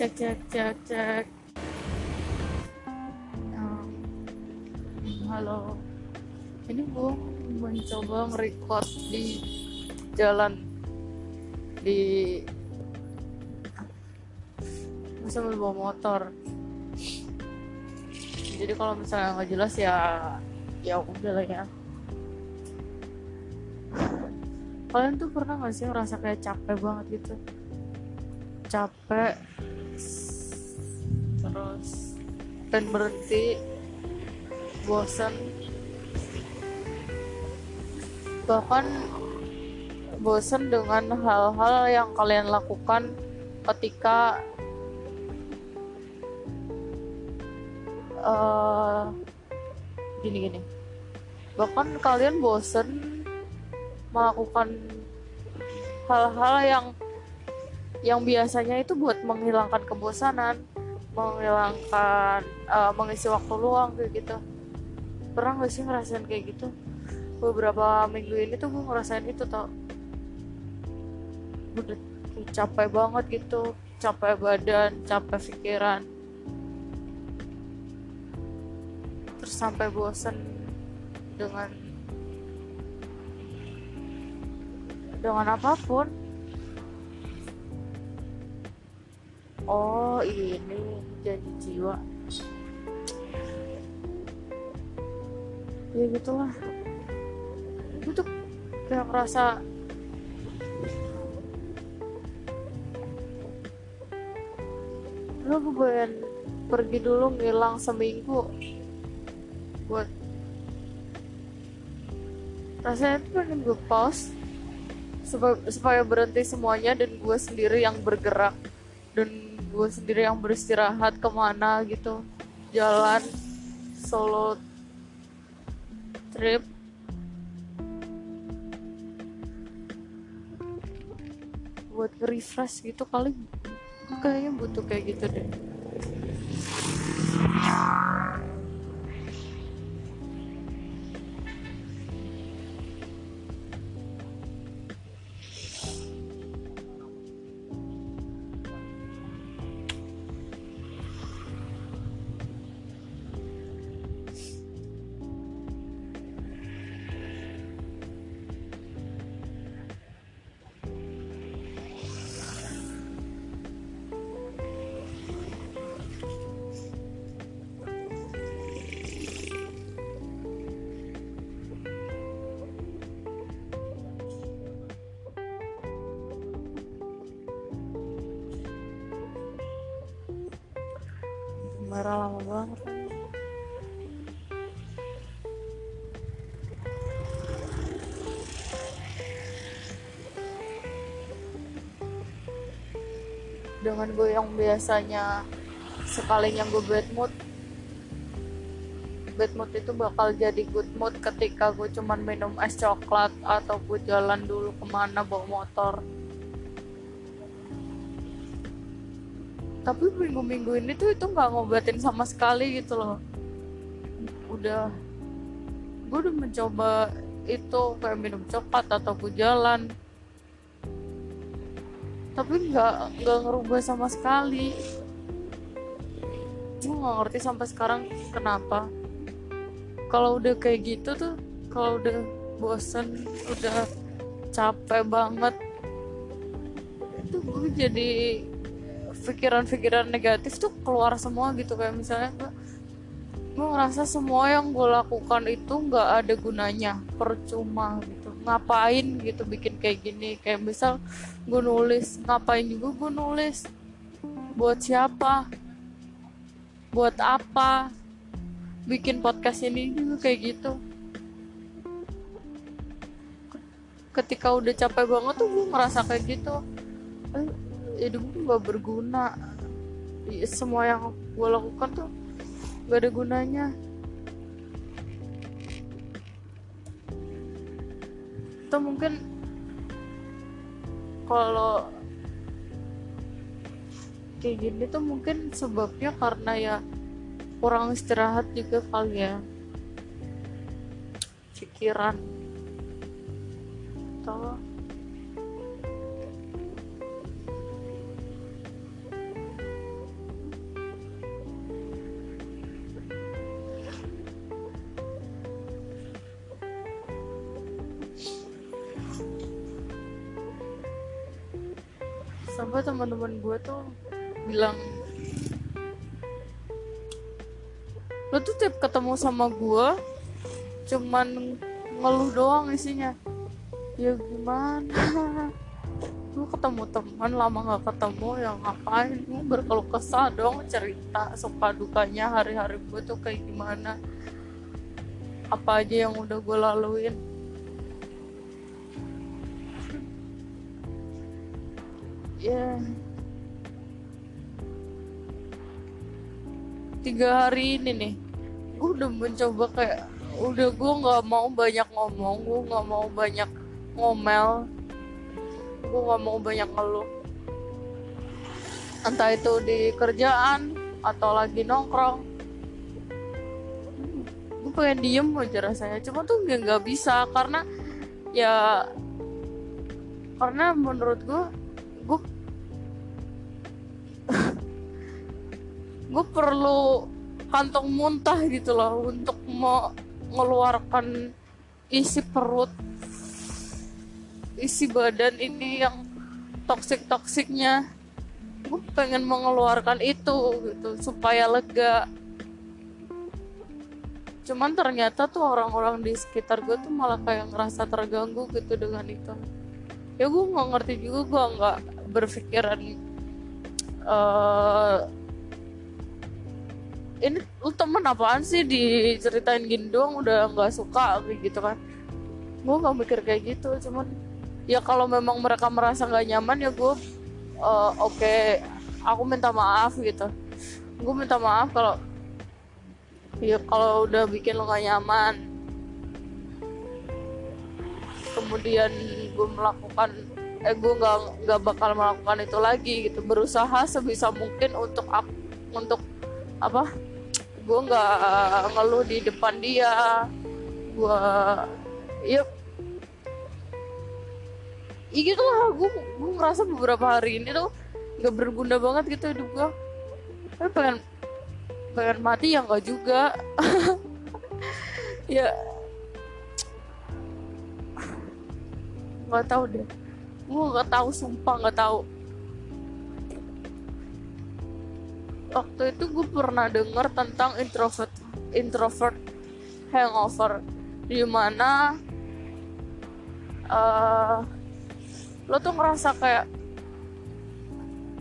cek cek cek cek. Halo. Ini gue mencoba nge-record di jalan. Di sambil bawa motor. Jadi kalau misalnya nggak jelas ya ya udah lah ya. Kalian tuh pernah gak sih ngerasa kayak capek banget gitu? Capek terus. Pengen berhenti. Bosan bahkan bosan dengan hal-hal yang kalian lakukan ketika eh, gini-gini bahkan kalian bosan melakukan hal-hal yang yang biasanya itu buat menghilangkan kebosanan menghilangkan uh, mengisi waktu luang kayak gitu. Pernah gak sih ngerasain kayak gitu? Beberapa minggu ini tuh gue ngerasain itu tau. Udah capek banget gitu. Capek badan capek pikiran. Terus sampai bosan dengan dengan apa pun oh ini jadi jiwa. Ya gitulah. Gue tuh kayak ngerasa lu gue pergi dulu ngilang seminggu buat rasanya tuh pengen gue pause supaya, supaya berhenti semuanya dan gue sendiri yang bergerak dan gue sendiri yang beristirahat ke mana gitu. Jalan solo trip. Buat refresh gitu kali. Kayaknya butuh kayak gitu deh merah lama banget. Dengan gue yang biasanya sekalinya gue bad mood bad mood itu bakal jadi good mood ketika gue cuman minum es coklat atau gue jalan dulu ke mana bawa motor tapi minggu-minggu ini tuh itu nggak ngobatin sama sekali gitu loh. Udah gue udah mencoba itu kayak minum coklat atau gue jalan. Tapi nggak nggak ngerubah sama sekali. Gue nggak ngerti sampai sekarang kenapa. Kalau udah kayak gitu tuh kalau udah bosen udah capek banget itu gue jadi pikiran-pikiran negatif tuh keluar semua gitu. Kayak misalnya gue gue ngerasa semua yang gue lakukan itu nggak ada gunanya percuma gitu. Ngapain gitu bikin kayak gini? Kayak misal gue nulis ngapain juga gue nulis? Buat siapa? Buat apa? Bikin podcast ini juga kayak gitu. Ketika udah capek banget tuh gue ngerasa kayak gitu hidup tuh gak berguna. Semua yang gue lakukan tuh gak ada gunanya. Atau mungkin kalau kayak gini tuh mungkin sebabnya karena ya kurang istirahat juga kali ya. Pikiran. Atau teman-teman gue tuh bilang lo tuh tiap ketemu sama gue cuman ngeluh doang isinya. Ya gimana? Gue ketemu teman lama gak ketemu yang ngapain? Gue berkeluh kesah dong cerita suka dukanya hari-hari gue tuh kayak gimana? Apa aja yang udah gue laluin ya tiga hari ini nih gue udah mencoba kayak udah gue nggak mau banyak ngomong gue nggak mau banyak ngomel gue nggak mau banyak ngeluh. Entah itu di kerjaan atau lagi nongkrong. Gue pengen diem aja rasanya cuma tuh nggak nggak bisa karena ya karena menurut gue gue gue perlu kantong muntah gitu loh untuk mengeluarkan isi perut isi badan ini yang toksik toksiknya gue pengen mengeluarkan itu gitu supaya lega. Cuman ternyata tuh orang-orang di sekitar gue tuh malah kayak ngerasa terganggu gitu dengan itu ya gue nggak ngerti juga gue nggak berpikiran uh, ini lu temen apaan sih diceritain gini doang udah nggak suka kayak gitu kan. Gue nggak mikir kayak gitu cuman ya kalau memang mereka merasa nggak nyaman ya gue uh, oke okay, aku minta maaf gitu. Gue minta maaf kalau ya kalau udah bikin lo gak nyaman. Kemudian gue melakukan eh gue nggak nggak bakal melakukan itu lagi gitu. Berusaha sebisa mungkin untuk untuk apa? Gue nggak ngeluh di depan dia. Gue yuk ya gitu lah gue gue ngerasa beberapa hari ini tuh nggak berguna banget gitu hidup gue pengen pengen mati ya nggak juga. Ya nggak tahu deh. Gue nggak tahu sumpah nggak tahu. Waktu itu gue pernah denger tentang introvert introvert hangover. Di mana uh, lo tuh ngerasa kayak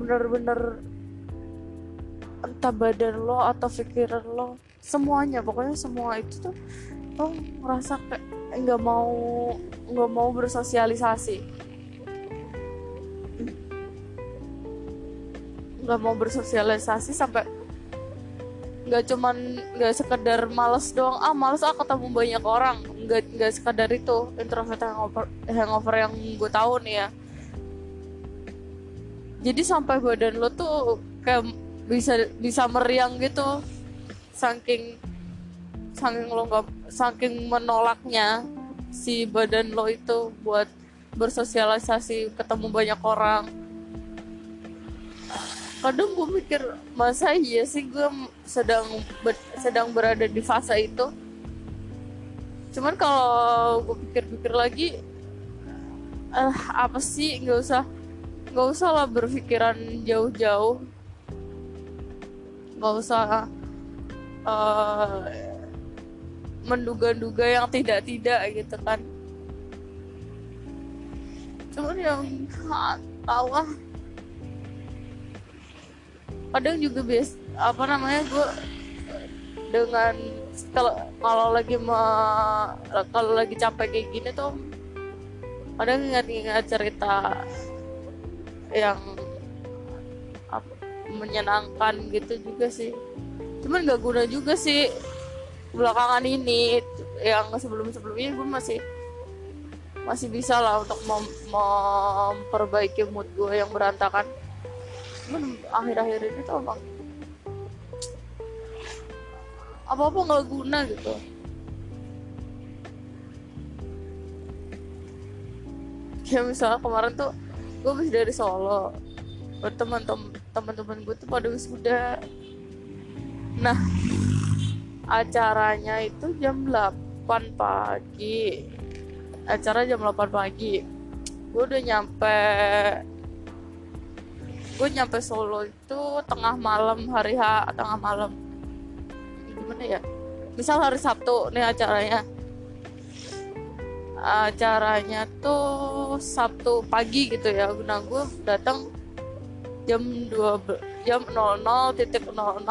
bener-bener entah badan lo atau pikiran lo semuanya pokoknya semua itu tuh lo ngerasa kayak nggak mau nggak mau bersosialisasi. Nggak mau bersosialisasi sampai nggak cuman nggak sekedar males doang. Ah males ah ketemu banyak orang. Nggak nggak sekedar itu introvert hangover hangover yang gue tahu nih ya. Jadi sampai badan lo tuh kayak bisa bisa meriang gitu. Saking saking lo nggak saking menolaknya si badan lo itu buat bersosialisasi ketemu banyak orang. Kadang gue mikir masa iya sih gue sedang ber, sedang berada di fase itu? Cuman kalau gue pikir-pikir lagi eh apa sih? Nggak usah nggak usah lah berpikiran jauh-jauh. Nggak usah uh, menduga-duga yang tidak-tidak gitu kan. Cuman yang tahu lah kadang juga bias apa namanya gue dengan kalau kalau lagi me, kalau lagi capek kayak gini tuh kadang ingat-ingat cerita yang menyenangkan gitu juga sih. Cuman gak guna juga sih belakangan ini yang sebelum sebelumnya gue masih masih bisa lah untuk mem memperbaiki mood gue yang berantakan. Cuman akhir-akhir ini tuh emang apa apa nggak guna gitu. Ya misalnya kemarin tuh gue habis dari Solo teman-teman teman-teman gue tuh pada wisuda. Nah acaranya itu jam 8 pagi. Acara jam 8 pagi. Gue udah nyampe gue nyampe Solo itu tengah malam hari H tengah malam. Gimana ya? Misal hari Sabtu nih acaranya. Acaranya tuh Sabtu pagi gitu ya. Nah gue datang jam 2 jam 00 titik 00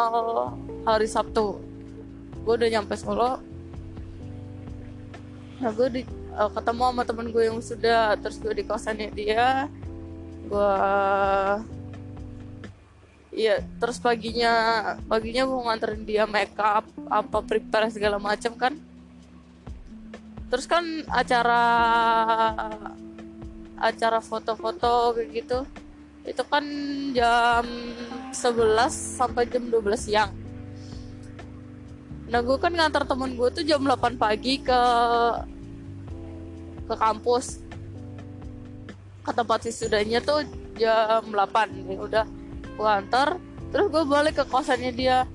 hari Sabtu gue udah nyampe Solo nah gue di, uh, ketemu sama temen gue yang sudah terus gue di kosannya dia gue Iya, terus paginya paginya gue nganterin dia make up apa prepare segala macam kan. Terus kan acara acara foto-foto kayak gitu itu kan jam 11 sampai jam 12 siang. Nah gue kan ngantar temen gue tuh jam 8 pagi ke ke kampus. Ke tempat sisudanya tuh jam 8 ya udah gue antar. Terus gue balik ke kosannya dia.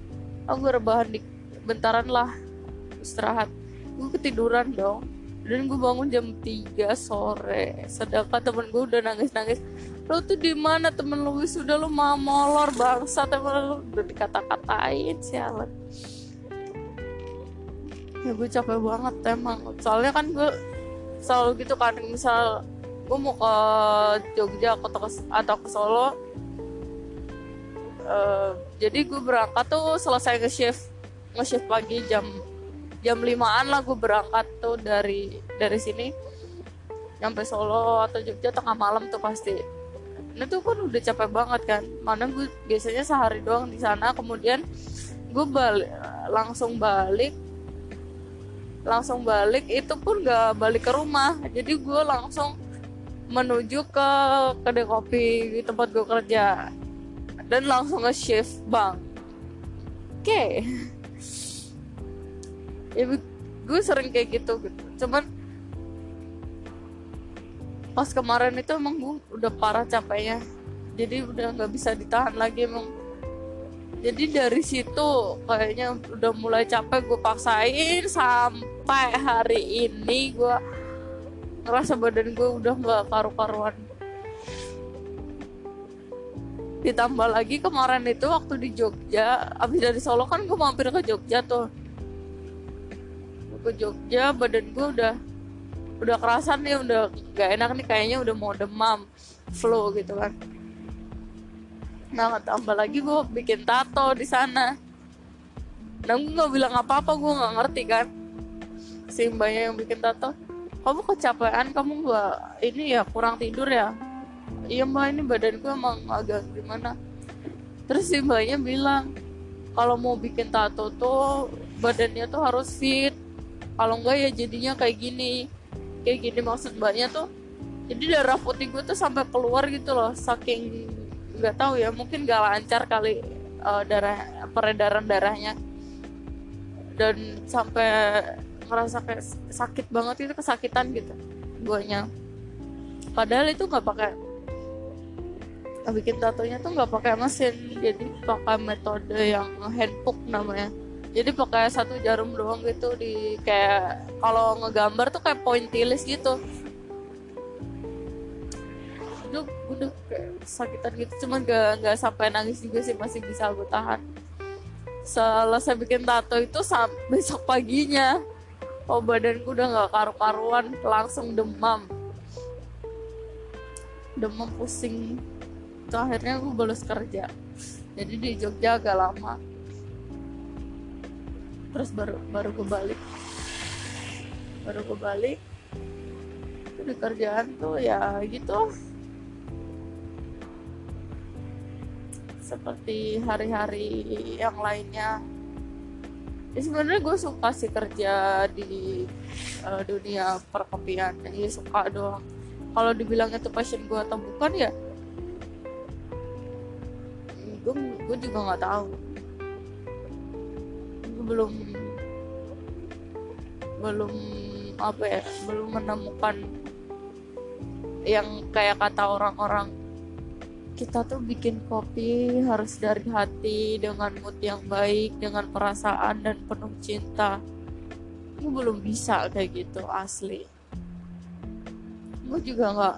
Oh gue rebahan di bentaran lah istirahat. Gue ketiduran dong. Dan gue bangun jam 3 sore. Sedangkan temen gue udah nangis nangis lo tuh di mana temen lu? Sudah lu mau molor bangsa temen lu udah dikata-katain sialan ya gue capek banget emang. Soalnya kan gue selalu gitu kan misal gue mau ke Jogja atau ke, atau ke Solo uh, jadi gue berangkat tuh selesai nge shift nge shift pagi jam jam limaan lah gue berangkat tuh dari dari sini. Nyampe Solo atau Jogja tengah malam tuh pasti. Ini tuh kan udah capek banget kan. Mana gue biasanya sehari doang di sana. Kemudian gue balik langsung balik langsung balik itu pun gak balik ke rumah. Jadi gue langsung menuju ke kedai kopi di tempat gue kerja. Dan langsung nge-shift bang. Oke. Okay. ya gue sering kayak gitu gitu. Cuman pas kemarin itu emang gue udah parah capeknya. Jadi udah nggak bisa ditahan lagi emang jadi dari situ kayaknya udah mulai capek gue paksain sampai hari ini gue ngerasa badan gue udah nggak karu-karuan. Ditambah lagi kemarin itu waktu di Jogja abis dari Solo kan gue mampir ke Jogja tuh. Ke Jogja badan gue udah udah kerasan nih udah gak enak nih kayaknya udah mau demam flu gitu kan nah tambah lagi gue bikin tato di sana. Dan gue nggak bilang apa apa gue nggak ngerti kan. Si mbaknya yang bikin tato. Kamu kecapean kamu nggak ini ya kurang tidur ya? Iya mbak ini badanku emang agak gimana. Terus si mbaknya bilang kalau mau bikin tato tuh badannya tuh harus fit. Kalau enggak ya jadinya kayak gini. Kayak gini maksud mbaknya tuh. Jadi darah putih gue tuh sampai keluar gitu loh saking nggak tahu ya mungkin gak lancar kali uh, darah peredaran darahnya. Dan sampai ngerasa kayak sakit banget itu kesakitan gitu guanya. Padahal itu nggak pakai bikin tatonya tuh nggak pakai mesin jadi pakai metode yang handpoke namanya. Jadi pakai satu jarum doang gitu di kayak kalau ngegambar tuh kayak pointillis gitu udah kayak sakitan gitu. Cuman gak nggak sampai nangis juga sih masih bisa gue tahan. Selesai bikin tato itu besok paginya oh badanku udah nggak karu-karuan langsung demam. Demam pusing. Itu akhirnya gue bolos kerja. Jadi di Jogja agak lama. Terus baru baru gue balik baru gue balik itu di kerjaan tuh ya gitu seperti hari-hari yang lainnya. Ya sebenarnya gue suka sih kerja di uh, dunia perkopian. Jadi suka doang. Kalau dibilang itu passion gue atau bukan ya gue gue juga nggak tahu. Gue belum belum apa ya belum menemukan yang kayak kata orang-orang kita tuh bikin kopi harus dari hati dengan mood yang baik dengan perasaan dan penuh cinta. Gue belum bisa kayak gitu asli. Gue juga nggak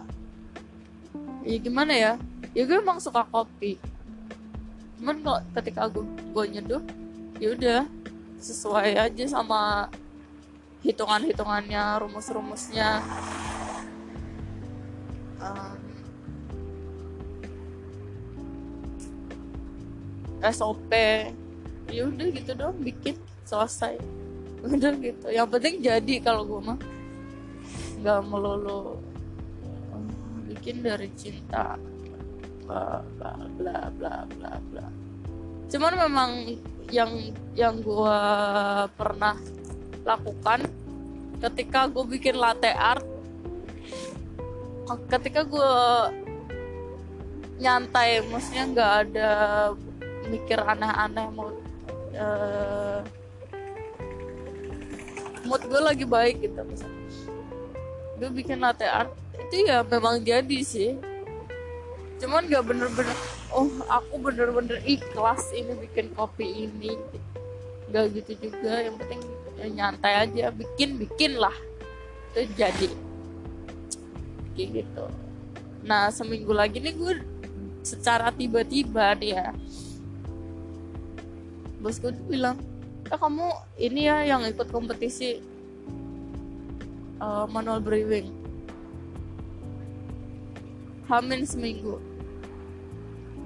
ya gimana ya? Ya gue emang suka kopi. Cuman kalau ketika gue gue nyeduh ya udah sesuai aja sama hitungan-hitungannya rumus-rumusnya. um, SOP ya udah gitu dong bikin selesai. Udah gitu. Yang penting jadi kalau gue mah. Nggak melulu um, bikin dari cinta. Bla bla bla bla bla bla. Cuman memang yang yang gue pernah lakukan ketika gue bikin latte art ketika gue nyantai maksudnya nggak ada mikir aneh-aneh mau uh, mood gue lagi baik gitu. Misalnya gue bikin latte art itu ya memang jadi sih. Cuman gak bener-bener oh aku bener-bener ikhlas ini bikin kopi ini. Gak gitu juga yang penting ya nyantai aja bikin bikin lah. Itu jadi. Kayak gitu. Nah seminggu lagi nih gue secara tiba-tiba dia bosku tuh bilang eh kamu ini ya yang ikut kompetisi uh, manual brewing. Hamin seminggu.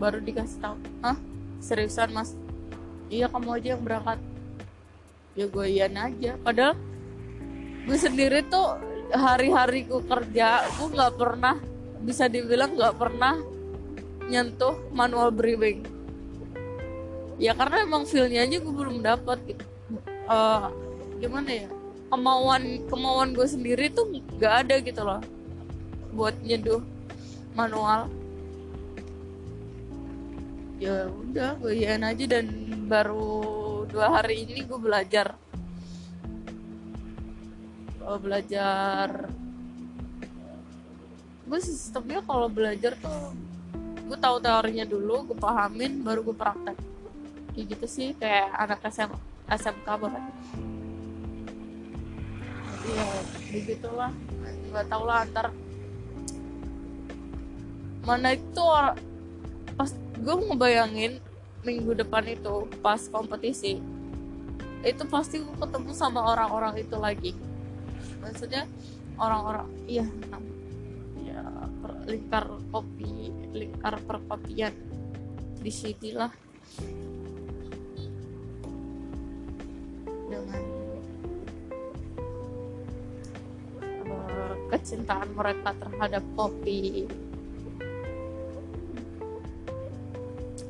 Baru dikasih tahu ah seriusan mas? Iya kamu aja yang berangkat. Ya gue iyan aja. Padahal gue sendiri tuh hari-hari gue kerja gue nggak pernah bisa dibilang nggak pernah nyentuh manual brewing ya karena emang feelnya aja gue belum dapat gitu. Uh, gimana ya? Kemauan kemauan gue sendiri tuh nggak ada gitu loh buat nyeduh manual. Ya udah gue iyain aja dan baru dua hari ini gue belajar. Gue belajar gue sistemnya kalau belajar tuh gue tahu teorinya dulu gue pahamin baru gue praktek kayak gitu sih kayak anak SM, SMK banget. Jadi ya begitulah. Nggak tau lah antar mana itu pas gue ngebayangin minggu depan itu pas kompetisi itu pasti gue ketemu sama orang-orang itu lagi. Maksudnya orang-orang iya ya lingkar kopi lingkar perkopian. Di sini lah dengan uh, kecintaan mereka terhadap kopi.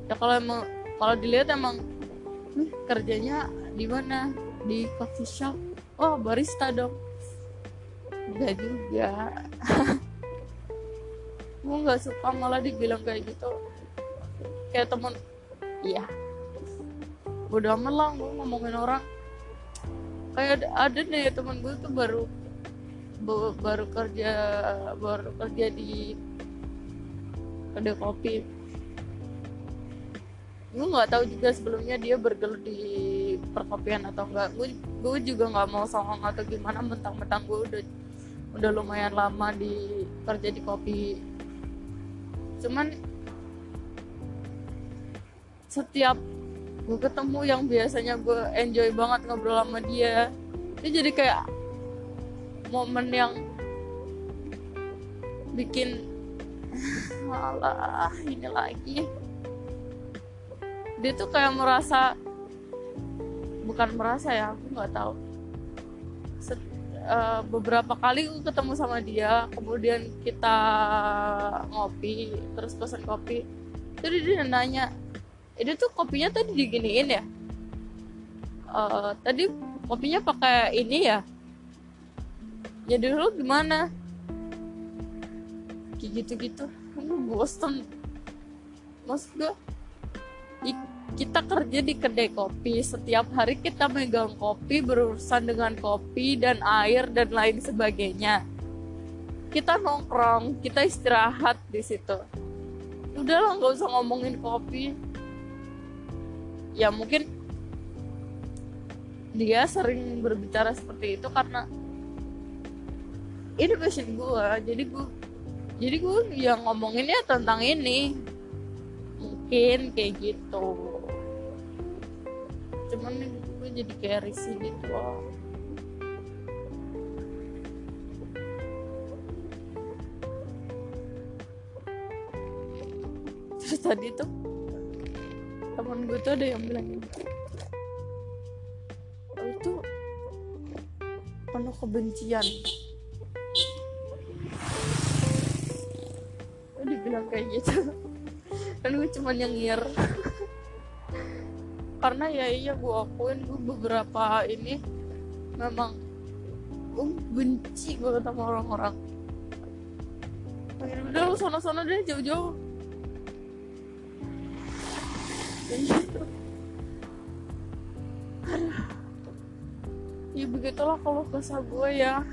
Ya kalau emang kalau dilihat emang hm, kerjanya di mana? Di coffee shop? Oh barista dong. Enggak juga. Gue nggak suka malah dibilang kayak gitu. Kayak temen iya. Udah amat lah gue ngomongin orang kayak ada, deh temen gue tuh baru baru kerja baru kerja di kedai kopi. Gue nggak tahu juga sebelumnya dia bergelut di perkopian atau enggak gue gue juga nggak mau songong atau gimana mentang-mentang gue udah udah lumayan lama di kerja di kopi. Cuman setiap gue ketemu yang biasanya gue enjoy banget ngobrol sama dia. Itu jadi kayak momen yang bikin malah ini lagi. Dia tuh kayak merasa bukan merasa ya aku nggak tahu. Set, uh, beberapa kali aku ketemu sama dia kemudian kita ngopi terus pesan kopi. Jadi dia nanya ini tuh kopinya tadi diginiin ya? Uh, tadi kopinya pakai ini ya? Jadi ya dulu gimana? Kayak gitu-gitu. Bosan maksud gue kita kerja di kedai kopi setiap hari kita megang kopi berurusan dengan kopi dan air dan lain sebagainya. Kita nongkrong kita istirahat di situ. Udahlah nggak usah ngomongin kopi ya mungkin dia sering berbicara seperti itu karena ini passion gue jadi gue jadi gue yang ngomonginnya tentang ini. Mungkin kayak gitu. Cuman gue jadi kayak risih gitu loh terus tadi tuh temen gue tuh ada yang bilang lu tuh penuh kebencian. Gue dibilang kayak gitu. Dan gue cuma nyengir karena ya iya gue akuin gue beberapa ini memang gue benci banget sama orang-orang. Udah lu sana-sana deh jauh-jauh Aduh. ya begitulah kalau kesah gue ya.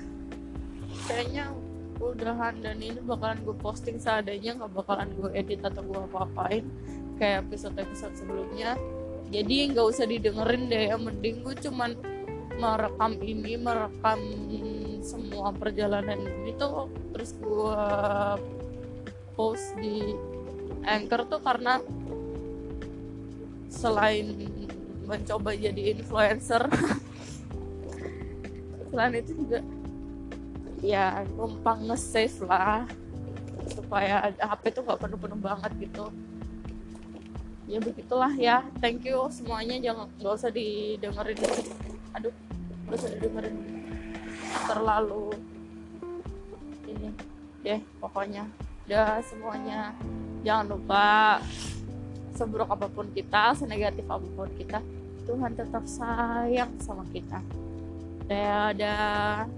Kayaknya udahan dan ini bakalan gue posting seadanya nggak bakalan gue edit atau gue apa-apain kayak episode-episode sebelumnya. Jadi nggak usah didengerin deh. Yang mending gue cuman merekam ini merekam semua perjalanan ini tuh. Terus gue post di anchor tuh karena selain mencoba jadi influencer selain itu juga ya numpang nge-save lah supaya HP tuh nggak penuh-penuh banget gitu. Ya begitulah ya. Thank you semuanya. Jangan nggak usah didengerin. Aduh nggak usah didengerin. Terlalu ini deh pokoknya. Udah semuanya. Jangan lupa seburuk apa pun kita senegatif apa pun kita Tuhan tetap sayang sama kita. Dadah